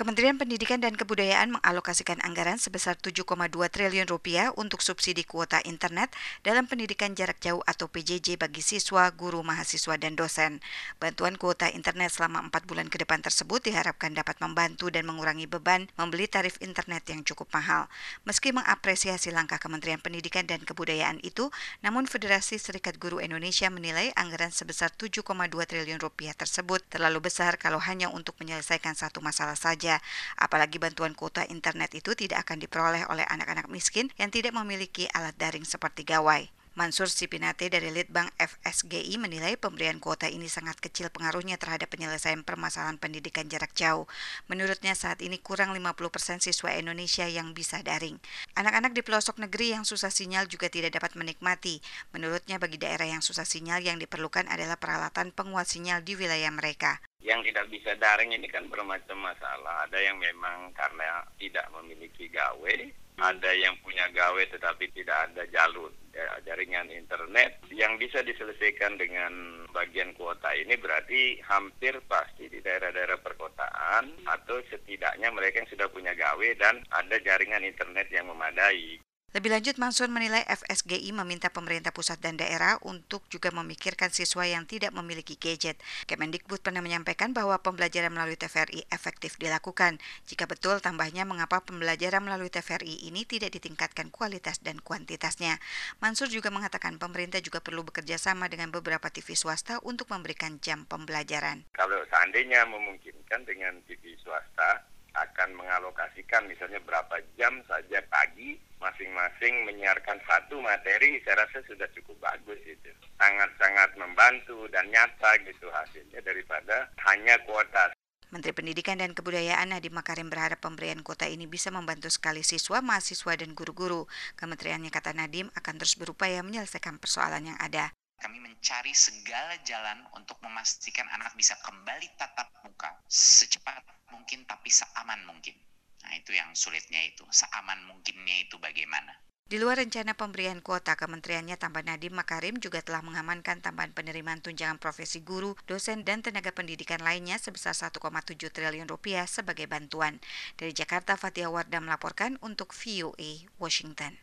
Kementerian Pendidikan dan Kebudayaan mengalokasikan anggaran sebesar 7,2 triliun rupiah untuk subsidi kuota internet dalam pendidikan jarak jauh atau PJJ bagi siswa, guru, mahasiswa, dan dosen. Bantuan kuota internet selama 4 bulan ke depan tersebut diharapkan dapat membantu dan mengurangi beban membeli tarif internet yang cukup mahal. Meski mengapresiasi langkah Kementerian Pendidikan dan Kebudayaan itu, namun Federasi Serikat Guru Indonesia menilai anggaran sebesar 7,2 triliun rupiah tersebut terlalu besar kalau hanya untuk menyelesaikan satu masalah saja saja. Apalagi bantuan kuota internet itu tidak akan diperoleh oleh anak-anak miskin yang tidak memiliki alat daring seperti gawai. Mansur Sipinate dari Litbang FSGI menilai pemberian kuota ini sangat kecil pengaruhnya terhadap penyelesaian permasalahan pendidikan jarak jauh. Menurutnya saat ini kurang 50% siswa Indonesia yang bisa daring. Anak-anak di pelosok negeri yang susah sinyal juga tidak dapat menikmati. Menurutnya bagi daerah yang susah sinyal yang diperlukan adalah peralatan penguat sinyal di wilayah mereka yang tidak bisa daring ini kan bermacam masalah. Ada yang memang karena tidak memiliki gawe, ada yang punya gawe tetapi tidak ada jalur ya, jaringan internet yang bisa diselesaikan dengan bagian kuota ini berarti hampir pasti di daerah-daerah perkotaan atau setidaknya mereka yang sudah punya gawe dan ada jaringan internet yang memadai. Lebih lanjut, Mansur menilai FSGI meminta pemerintah pusat dan daerah untuk juga memikirkan siswa yang tidak memiliki gadget. Kemendikbud pernah menyampaikan bahwa pembelajaran melalui TVRI efektif dilakukan. Jika betul, tambahnya mengapa pembelajaran melalui TVRI ini tidak ditingkatkan kualitas dan kuantitasnya. Mansur juga mengatakan pemerintah juga perlu bekerja sama dengan beberapa TV swasta untuk memberikan jam pembelajaran. Kalau seandainya memungkinkan dengan TV swasta, akan mengalokasikan misalnya berapa jam saja pagi masing-masing menyiarkan satu materi saya rasa sudah cukup bagus itu sangat-sangat membantu dan nyata gitu hasilnya daripada hanya kuota Menteri Pendidikan dan Kebudayaan Nadiem Makarim berharap pemberian kuota ini bisa membantu sekali siswa, mahasiswa, dan guru-guru. Kementeriannya kata Nadiem akan terus berupaya menyelesaikan persoalan yang ada. Kami mencari segala jalan untuk memastikan anak bisa kembali tatap muka secepat mungkin tapi seaman mungkin. Nah itu yang sulitnya itu, seaman mungkinnya itu bagaimana. Di luar rencana pemberian kuota, kementeriannya tambah Nadiem Makarim juga telah mengamankan tambahan penerimaan tunjangan profesi guru, dosen, dan tenaga pendidikan lainnya sebesar 1,7 triliun rupiah sebagai bantuan. Dari Jakarta, Fatia Wardah melaporkan untuk VOA Washington.